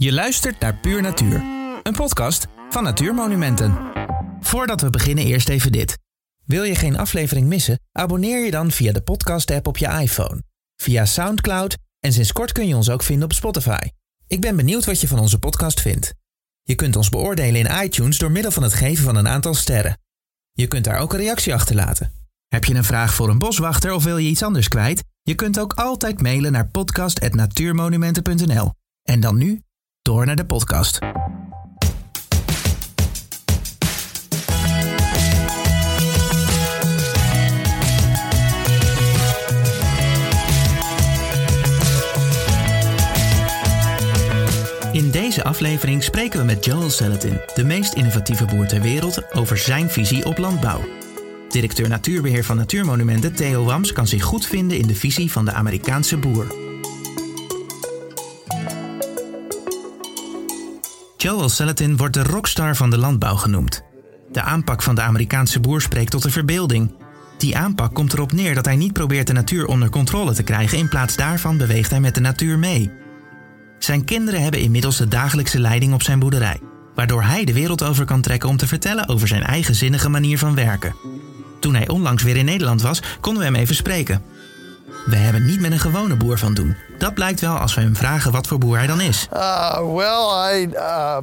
Je luistert naar Puur Natuur, een podcast van Natuurmonumenten. Voordat we beginnen eerst even dit. Wil je geen aflevering missen? Abonneer je dan via de podcast-app op je iPhone, via SoundCloud en sinds kort kun je ons ook vinden op Spotify. Ik ben benieuwd wat je van onze podcast vindt. Je kunt ons beoordelen in iTunes door middel van het geven van een aantal sterren. Je kunt daar ook een reactie achterlaten. Heb je een vraag voor een boswachter of wil je iets anders kwijt? Je kunt ook altijd mailen naar podcast.natuurmonumenten.nl. En dan nu, door naar de podcast. In deze aflevering spreken we met Joel Salatin, de meest innovatieve boer ter wereld, over zijn visie op landbouw. Directeur Natuurbeheer van Natuurmonumenten Theo Wams kan zich goed vinden in de visie van de Amerikaanse boer. Joel Salatin wordt de rockstar van de landbouw genoemd. De aanpak van de Amerikaanse boer spreekt tot de verbeelding. Die aanpak komt erop neer dat hij niet probeert de natuur onder controle te krijgen, in plaats daarvan beweegt hij met de natuur mee. Zijn kinderen hebben inmiddels de dagelijkse leiding op zijn boerderij, waardoor hij de wereld over kan trekken om te vertellen over zijn eigenzinnige manier van werken. Toen hij onlangs weer in Nederland was, konden we hem even spreken. We hebben niet met een gewone boer van doen. Dat blijkt wel als we hem vragen wat voor boer hij dan is. Uh, well, I uh,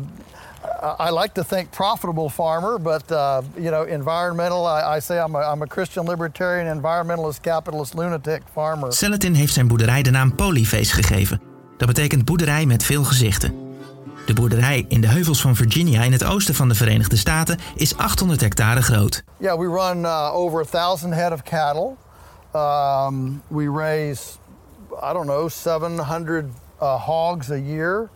I like to think profitable farmer, but uh, you know, environmental. I, I say I'm a, I'm a Christian libertarian, environmentalist, capitalist, lunatic farmer. Celatin heeft zijn boerderij de naam Polyface gegeven. Dat betekent boerderij met veel gezichten. De boerderij in de heuvels van Virginia in het oosten van de Verenigde Staten is 800 hectare groot. Yeah, we run uh, over a thousand head of cattle. Um, we raise, I don't know, 700 uh, hogs a year.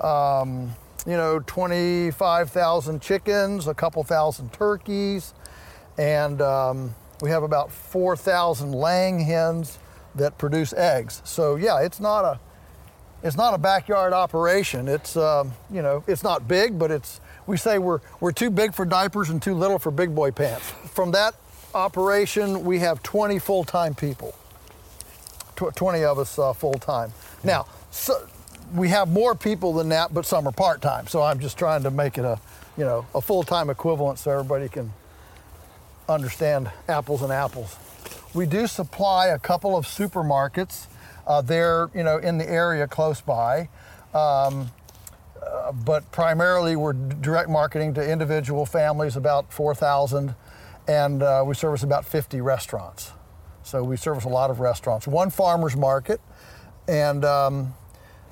Um, you know, 25,000 chickens, a couple thousand turkeys, and um, we have about 4,000 laying hens that produce eggs. So yeah, it's not a it's not a backyard operation. It's um, you know it's not big, but it's we say we're we're too big for diapers and too little for big boy pants. From that operation, we have 20 full time people. Tw- 20 of us uh, full time. Now, so we have more people than that, but some are part time. So I'm just trying to make it a you know a full time equivalent so everybody can understand apples and apples. We do supply a couple of supermarkets. Uh, they're you know in the area close by, um, uh, but primarily we're direct marketing to individual families, about 4,000, and uh, we service about 50 restaurants. So we service a lot of restaurants. One farmers market, and um,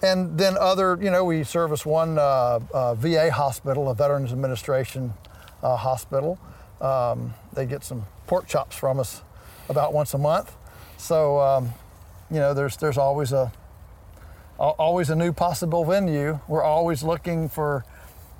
and then other you know we service one uh, uh, VA hospital, a Veterans Administration uh, hospital. Um, they get some pork chops from us about once a month. So um, you know, there's there's always a always a new possible venue. We're always looking for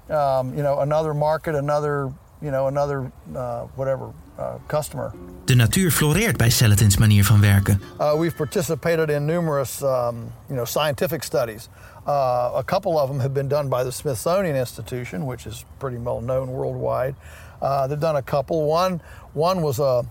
um, you know another market, another you know another uh, whatever uh, customer. De natuur floreert bij Salatins manier van werken. Uh, we've participated in numerous um, you know scientific studies. Uh, a couple of them have been done by the Smithsonian Institution, which is pretty well known worldwide. Uh, they've done a couple. One one was a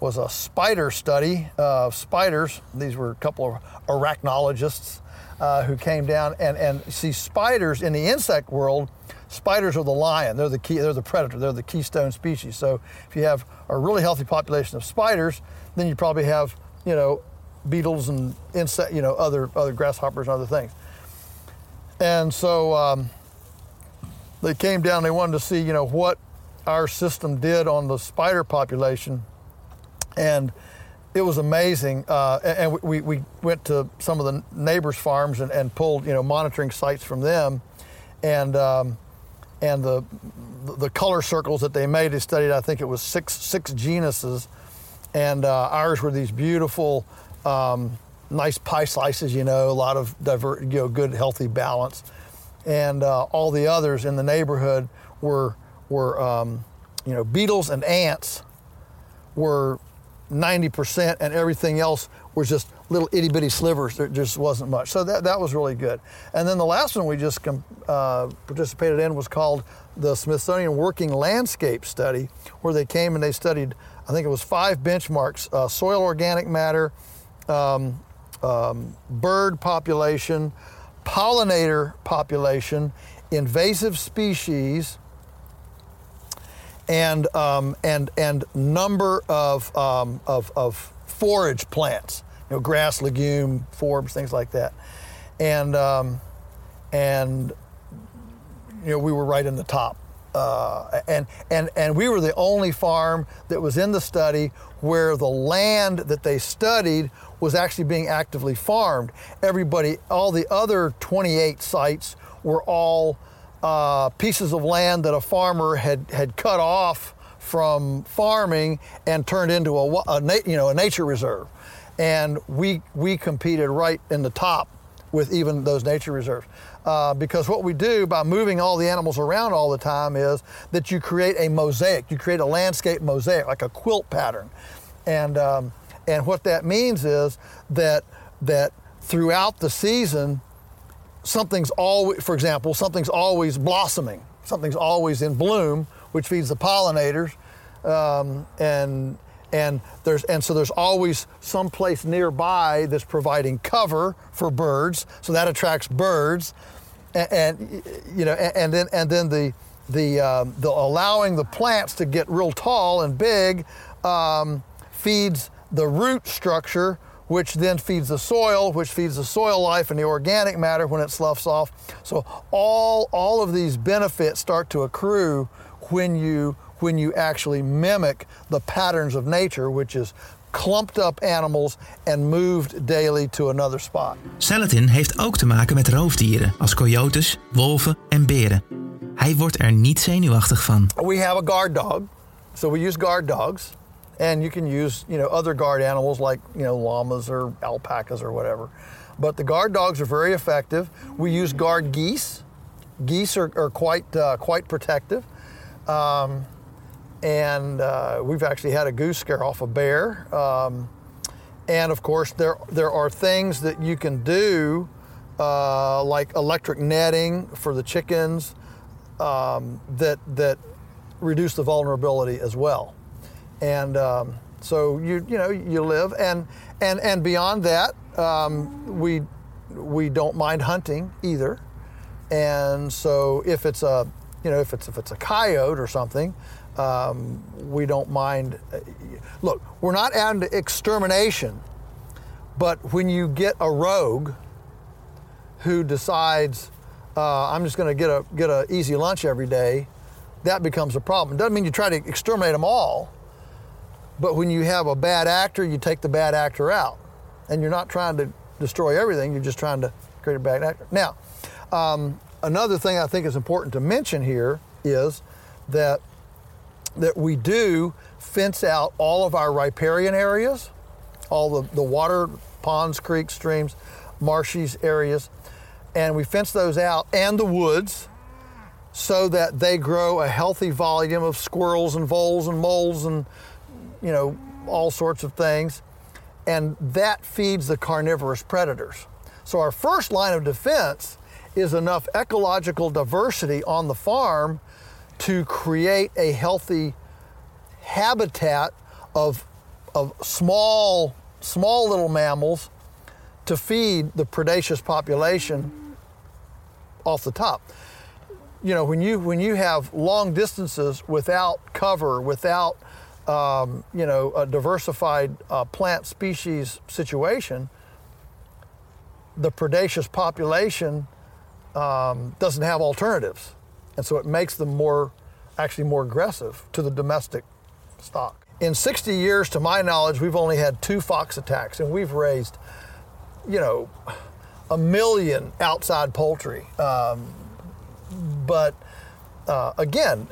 was a spider study of spiders. These were a couple of arachnologists uh, who came down and, and see spiders in the insect world. Spiders are the lion. They're the key. They're the predator. They're the keystone species. So if you have a really healthy population of spiders, then you probably have you know beetles and insect, you know other other grasshoppers and other things. And so um, they came down. They wanted to see you know what our system did on the spider population and it was amazing. Uh, and we, we went to some of the neighbors' farms and, and pulled you know monitoring sites from them, and um, and the the color circles that they made. They studied, I think it was six six genuses, and uh, ours were these beautiful, um, nice pie slices. You know, a lot of diver, you know, good healthy balance, and uh, all the others in the neighborhood were were um, you know beetles and ants were 90% and everything else was just little itty bitty slivers. There just wasn't much. So that, that was really good. And then the last one we just com- uh, participated in was called the Smithsonian Working Landscape Study, where they came and they studied, I think it was five benchmarks uh, soil organic matter, um, um, bird population, pollinator population, invasive species, and um, and and number of, um, of of forage plants, you know, grass, legume, forbs, things like that, and um, and you know we were right in the top, uh, and and and we were the only farm that was in the study where the land that they studied was actually being actively farmed. Everybody, all the other 28 sites were all uh, pieces of land that a farmer had, had cut off from farming and turned into a, a you know a nature reserve, and we we competed right in the top with even those nature reserves. Uh, because what we do by moving all the animals around all the time is that you create a mosaic, you create a landscape mosaic, like a quilt pattern, and um, and what that means is that that throughout the season something's always, for example, something's always blossoming, something's always in bloom, which feeds the pollinators, um, and and there's and so there's always some place nearby that's providing cover for birds, so that attracts birds, and, and you know, and, and, then and then the the um, the allowing the plants to get real tall and big um, feeds the root structure which then feeds the soil, which feeds the soil life and the organic matter when it sloughs off. So all, all of these benefits start to accrue when you, when you actually mimic the patterns of nature, which is clumped up animals and moved daily to another spot. Salatin heeft ook te maken met roofdieren als coyotes, wolven en beren. Hij wordt er niet zenuwachtig van. We have a guard dog, so we use guard dogs. And you can use you know other guard animals like you know llamas or alpacas or whatever. But the guard dogs are very effective. We use guard geese. Geese are, are quite uh, quite protective, um, and uh, we've actually had a goose scare off a bear. Um, and of course, there there are things that you can do, uh, like electric netting for the chickens, um, that that reduce the vulnerability as well and um, so you you know you live. And and and beyond that um, we we don't mind hunting either. And so if it's a you know if it's if it's a coyote or something um, we don't mind uh, look we're not out to extermination but when you get a rogue who decides uh, I'm just going to get a get a easy lunch every day that becomes a problem. It doesn't mean you try to exterminate them all but when you have a bad actor, you take the bad actor out. And you're not trying to destroy everything, you're just trying to create a bad actor. Now, um, another thing I think is important to mention here is that that we do fence out all of our riparian areas, all the, the water, ponds, creeks, streams, marshes areas, and we fence those out and the woods so that they grow a healthy volume of squirrels and voles and moles and you know, all sorts of things. And that feeds the carnivorous predators. So our first line of defense is enough ecological diversity on the farm to create a healthy habitat of, of small, small little mammals to feed the predaceous population off the top. You know, when you when you have long distances without cover, without um, you know, a diversified uh, plant species situation, the predaceous population um, doesn't have alternatives. And so it makes them more, actually more aggressive to the domestic stock. In 60 years, to my knowledge, we've only had two fox attacks, and we've raised, you know, a million outside poultry. Um, but uh, again,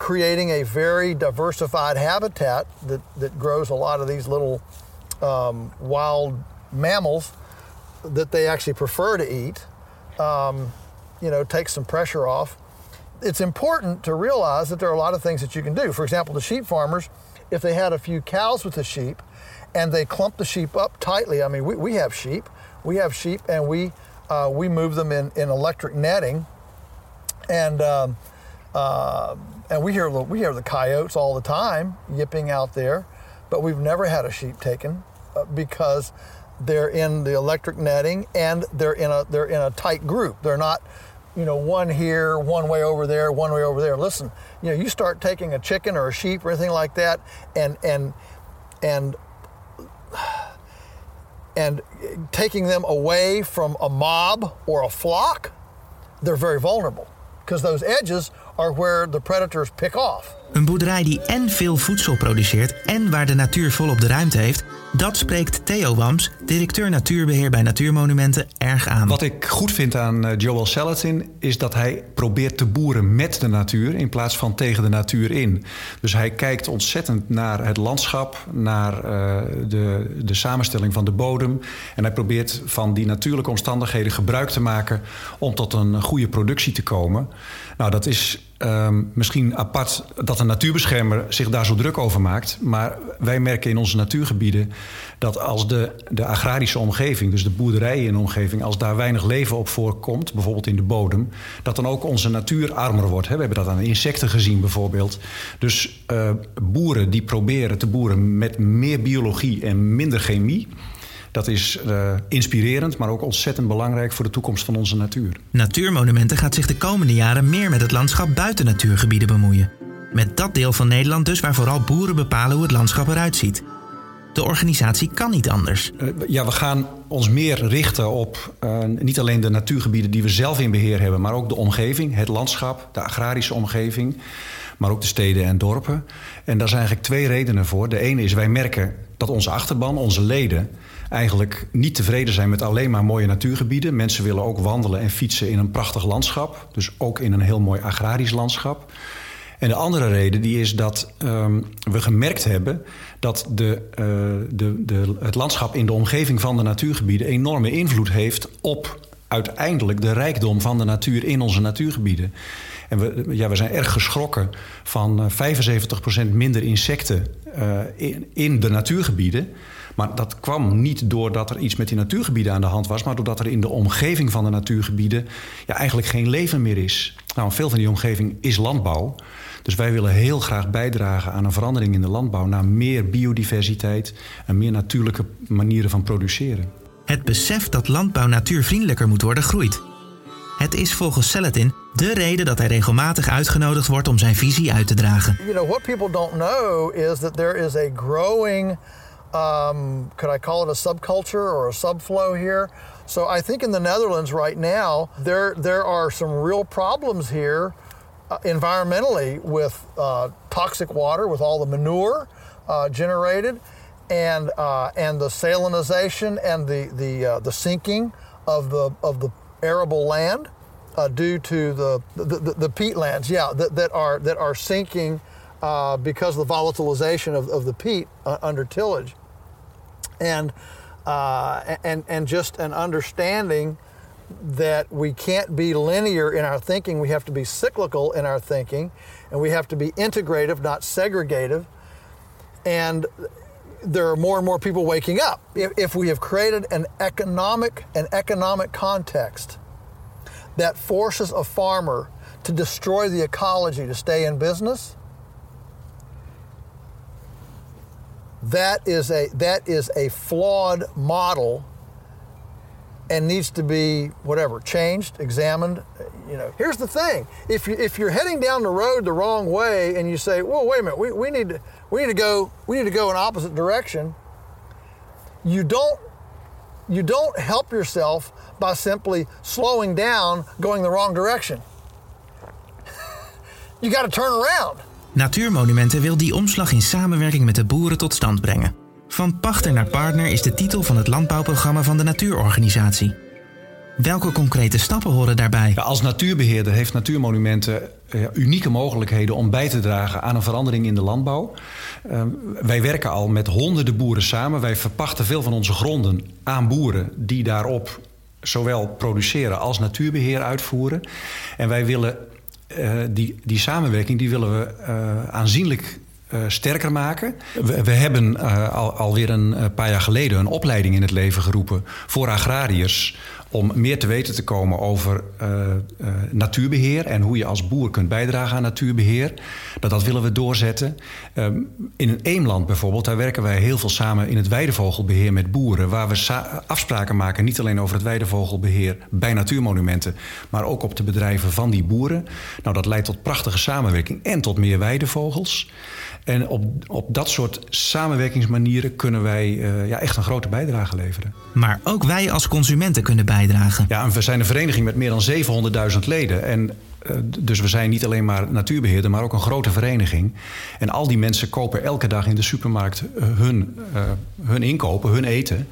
creating a very diversified habitat that, that grows a lot of these little um, wild mammals that they actually prefer to eat. Um, you know, takes some pressure off. It's important to realize that there are a lot of things that you can do. For example, the sheep farmers, if they had a few cows with the sheep and they clump the sheep up tightly, I mean, we, we have sheep, we have sheep, and we uh, we move them in, in electric netting, and um, uh, and we hear the, we hear the coyotes all the time yipping out there, but we've never had a sheep taken uh, because they're in the electric netting, and they're in a they're in a tight group. They're not, you know, one here, one way over there, one way over there. Listen, you know, you start taking a chicken or a sheep or anything like that, and and and and taking them away from a mob or a flock, they're very vulnerable because those edges are where the predators pick off. Een boerderij die en veel voedsel produceert en waar de natuur volop de ruimte heeft, dat spreekt Theo Wams, directeur natuurbeheer bij Natuurmonumenten, erg aan. Wat ik goed vind aan eh, Joel Salatin is dat hij probeert te boeren met de natuur in plaats van tegen de natuur in. Dus hij kijkt ontzettend naar het landschap, naar uh, de, de samenstelling van de bodem. En hij probeert van die natuurlijke omstandigheden gebruik te maken om tot een goede productie te komen. Nou, dat is um, misschien apart dat een natuurbeschermer zich daar zo druk over maakt. Maar wij merken in onze natuurgebieden dat als de, de agrarische omgeving, dus de boerderijen in de omgeving, als daar weinig leven op voorkomt, bijvoorbeeld in de bodem, dat dan ook onze natuur armer wordt. We hebben dat aan insecten gezien bijvoorbeeld. Dus uh, boeren die proberen te boeren met meer biologie en minder chemie. Dat is uh, inspirerend, maar ook ontzettend belangrijk voor de toekomst van onze natuur. Natuurmonumenten gaat zich de komende jaren meer met het landschap buiten natuurgebieden bemoeien. Met dat deel van Nederland dus waar vooral boeren bepalen hoe het landschap eruit ziet. De organisatie kan niet anders. Uh, ja, we gaan ons meer richten op uh, niet alleen de natuurgebieden die we zelf in beheer hebben, maar ook de omgeving, het landschap, de agrarische omgeving, maar ook de steden en dorpen. En daar zijn eigenlijk twee redenen voor. De ene is wij merken dat onze achterban, onze leden, eigenlijk niet tevreden zijn met alleen maar mooie natuurgebieden. Mensen willen ook wandelen en fietsen in een prachtig landschap. Dus ook in een heel mooi agrarisch landschap. En de andere reden die is dat um, we gemerkt hebben dat de, uh, de, de, het landschap in de omgeving van de natuurgebieden enorme invloed heeft op uiteindelijk de rijkdom van de natuur in onze natuurgebieden. En we, ja, we zijn erg geschrokken van 75% minder insecten in, in de natuurgebieden. Maar dat kwam niet doordat er iets met die natuurgebieden aan de hand was, maar doordat er in de omgeving van de natuurgebieden ja, eigenlijk geen leven meer is. Nou, veel van die omgeving is landbouw. Dus wij willen heel graag bijdragen aan een verandering in de landbouw naar meer biodiversiteit en meer natuurlijke manieren van produceren. Het besef dat landbouw natuurvriendelijker moet worden groeit. Het is volgens Selatin de reden dat hij regelmatig uitgenodigd wordt om zijn visie uit te dragen. You know what people don't know is that there is a growing um, could I call it a subculture or a subflow here? So I think in the Netherlands right now there there are some real problems here uh, environmentally with uh, toxic water, with all the manure uh, generated, and uh, and the salinization and the the the sinking of the of the arable land due to the the, the, the peatlands, yeah, that, that are that are sinking. Because of the volatilization of, of the peat under tillage and and and just an understanding that we can't be linear in our thinking. We have to be cyclical in our thinking, and we have to be integrative, not segregative. And there are more and more people waking up. If, if we have created an economic an economic context that forces a farmer to destroy the ecology to stay in business, that is a that is a flawed model and needs to be whatever changed examined you know. Here's the thing. If you if you're heading down the road the wrong way and you say well wait a minute. We, we need to we need to go we need to go in opposite direction you don't you don't help yourself by simply slowing down going the wrong direction. You got to turn around. Natuurmonumenten wil die omslag in samenwerking met de boeren tot stand brengen. Van pachter naar partner is de titel van het landbouwprogramma van de Natuurorganisatie. Welke concrete stappen horen daarbij? Ja, als natuurbeheerder heeft Natuurmonumenten uh, unieke mogelijkheden om bij te dragen aan een verandering in de landbouw. Uh, wij werken al met honderden boeren samen. Wij verpachten veel van onze gronden aan boeren die daarop zowel produceren als natuurbeheer uitvoeren. En wij willen uh, die, die samenwerking die willen we uh, aanzienlijk uh, sterker maken. We, hebben al, alweer een paar jaar geleden een opleiding in het leven geroepen voor agrariërs om meer te weten te komen over uh, uh, natuurbeheer en hoe je als boer kunt bijdragen aan natuurbeheer. Dat, dat willen we doorzetten. Um, in een Eemland bijvoorbeeld, daar werken wij heel veel samen in het weidevogelbeheer met boeren, waar we afspraken maken niet alleen over het weidevogelbeheer bij natuurmonumenten, maar ook op de bedrijven van die boeren. Nou, dat leidt tot prachtige samenwerking en tot meer weidevogels. En op, op dat soort samenwerkingsmanieren kunnen wij uh, ja, echt een grote bijdrage leveren. Maar ook wij als consumenten kunnen bijdragen. Ja, en we zijn een vereniging met meer dan 700.000 leden. En uh, dus we zijn niet alleen maar natuurbeheerder, maar ook een grote vereniging. En al die mensen kopen elke dag in de supermarkt uh, hun, hun inkopen, hun eten.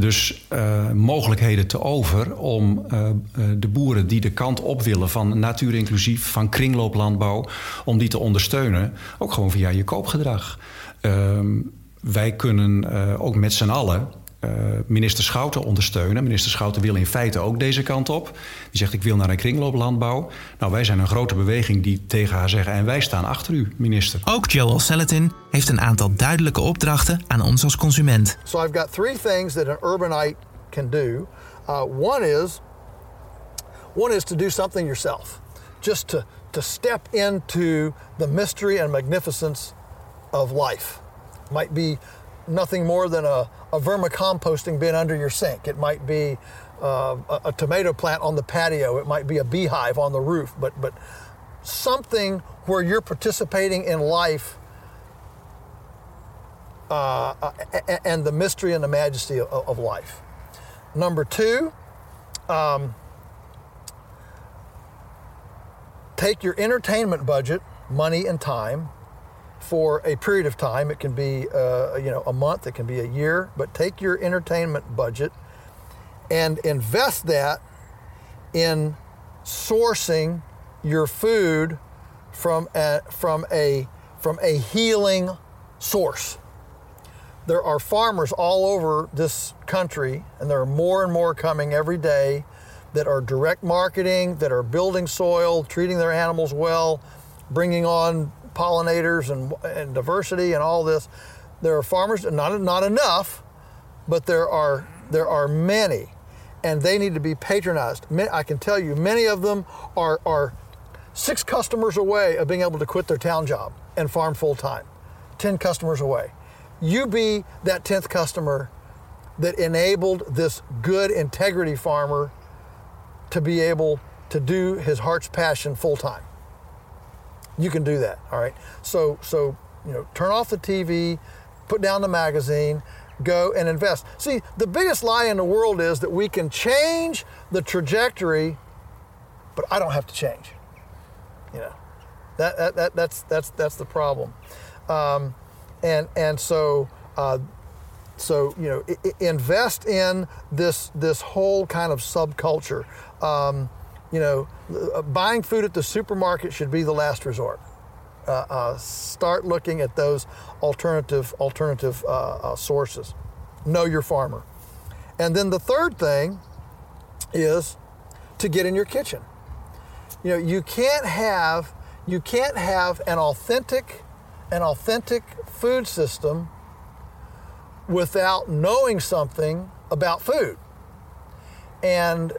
Dus uh, mogelijkheden te over om uh, de boeren die de kant op willen van natuurinclusief, van kringlooplandbouw, om die te ondersteunen, ook gewoon via je koopgedrag. Uh, wij kunnen ook met z'n allen uh, minister Schouten ondersteunen. Minister Schouten wil in feite ook deze kant op. Die zegt ik wil naar een kringlooplandbouw. Nou, wij zijn een grote beweging die tegen haar zeggen... en wij staan achter u, minister. Ook Joel Salatin heeft een aantal duidelijke opdrachten aan ons als consument. So I've got three things that an urbanite can do. Uh, one is one is to do something yourself. Just to, to step into the mystery and magnificence of life. Might be nothing more than a, a vermicomposting bin under your sink. It might be uh, a, a, tomato plant on the patio. It might be a beehive on the roof. But but something where you're participating in life uh, and the mystery and the majesty of, of life. Number two. Um, take your entertainment budget, money and time, for a period of time. It can be, uh, you know, a month, it can be a year, but take your entertainment budget and invest that in sourcing your food from a, from a, from a healing source. There are farmers all over this country, and there are more and more coming every day that are direct marketing, that are building soil, treating their animals well, bringing on pollinators and, and diversity and all this. There are farmers, not, not enough, but there are, there are many, and they need to be patronized. I can tell you, many of them are, are six customers away of being able to quit their town job and farm full time, 10 customers away. You be that 10th customer that enabled this good integrity farmer to be able to do his heart's passion full time you can do that. All right. So so you know, turn off the TV, put down the magazine, go and invest. See, the biggest lie in the world is that we can change the trajectory, but I don't have to change. You know, that, that, that that's that's that's the problem. Um, and and so. Uh, so you know, I- invest in this this whole kind of subculture. Um, you know, uh, buying food at the supermarket should be the last resort. Uh, uh, start looking at those alternative alternative uh, uh, sources. Know your farmer, and then the third thing is to get in your kitchen. You know, you can't have you can't have an authentic an authentic food system without knowing something about food. And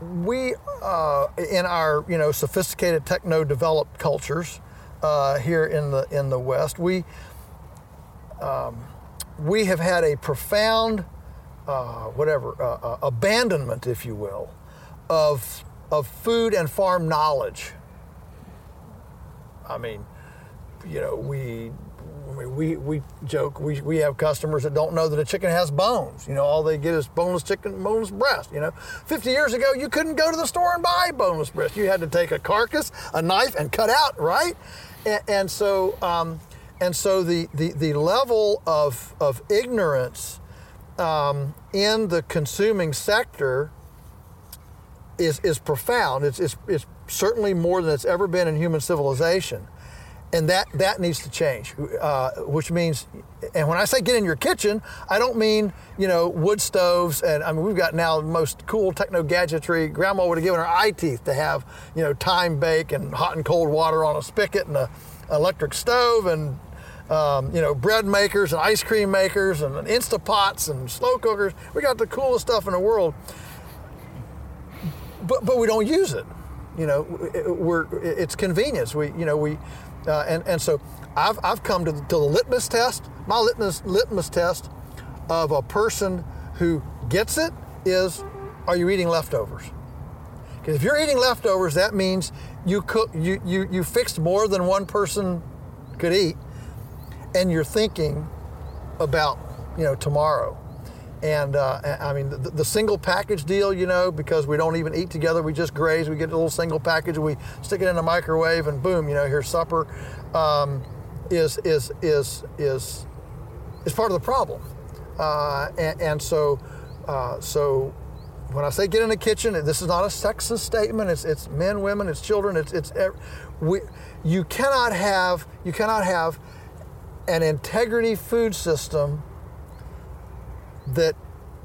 we, uh, in our you know sophisticated techno-developed cultures uh, here in the in the West, we um, we have had a profound uh, whatever uh, uh, abandonment, if you will, of of food and farm knowledge. I mean, you know, we we, we joke, we, we have customers that don't know that a chicken has bones. You know, all they get is boneless chicken, boneless breast. You know, 50 years ago, you couldn't go to the store and buy boneless breast. You had to take a carcass, a knife, and cut out, right? And, and so, um, and so the, the, the level of, of ignorance um, in the consuming sector is, is profound. It's, it's, it's certainly more than it's ever been in human civilization and that that needs to change uh, which means and when i say get in your kitchen i don't mean you know wood stoves and i mean we've got now the most cool techno gadgetry grandma would have given her eye teeth to have you know time bake and hot and cold water on a spigot and a electric stove and um, you know bread makers and ice cream makers and instapots and slow cookers we got the coolest stuff in the world but but we don't use it. You know, we're it's convenience. We you know we, uh, and and so I've I've come to the, to the litmus test. My litmus litmus test of a person who gets it is, are you eating leftovers? Because if you're eating leftovers, that means you cook you you you fixed more than one person could eat, and you're thinking about you know tomorrow. And uh, I mean, the, the, single package deal, you know, because we don't even eat together, we just graze. We get a little single package, we stick it in the microwave, and boom, you know, here's supper. Um, is is is is is part of the problem. Uh, and, and, so, uh, so when I say get in the kitchen, this is not a sexist statement. It's, it's men, women, it's children. It's, it's we, you cannot have you cannot have an integrity food system that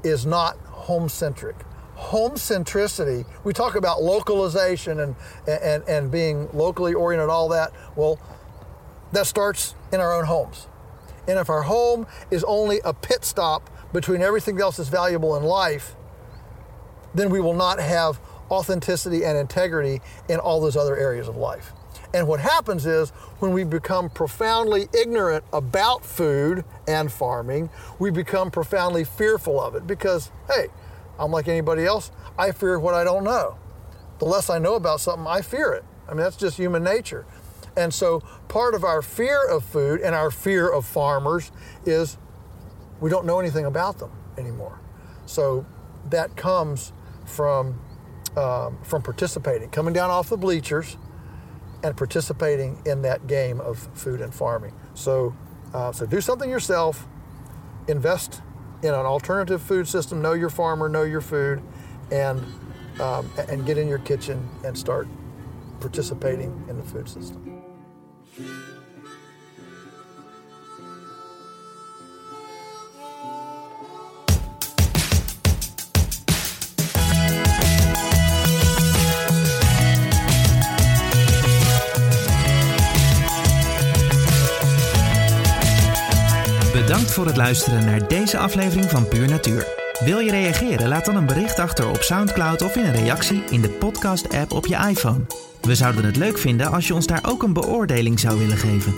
is not home centric. Home centricity, we talk about localization and, and, and being locally oriented, all that. Well, that starts in our own homes. And if our home is only a pit stop between everything else that's valuable in life, then we will not have authenticity and integrity in all those other areas of life. And what happens is when we become profoundly ignorant about food and farming, we become profoundly fearful of it because, hey, I'm like anybody else, I fear what I don't know. The less I know about something, I fear it. I mean, that's just human nature. And so part of our fear of food and our fear of farmers is we don't know anything about them anymore. So that comes from um, from participating, coming down off the bleachers and participating in that game of food and farming. So, uh, so do something yourself, invest in an alternative food system, know your farmer, know your food, and, um, and get in your kitchen and start participating in the food system. Voor het luisteren naar deze aflevering van Puur Natuur. Wil je reageren? Laat dan een bericht achter op SoundCloud of in een reactie in de podcast-app op je iPhone. We zouden het leuk vinden als je ons daar ook een beoordeling zou willen geven.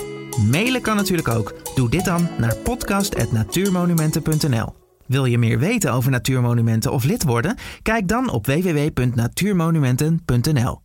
Mailen kan natuurlijk ook. Doe dit dan naar podcast.natuurmonumenten.nl. Wil je meer weten over natuurmonumenten of lid worden? Kijk dan op www.natuurmonumenten.nl.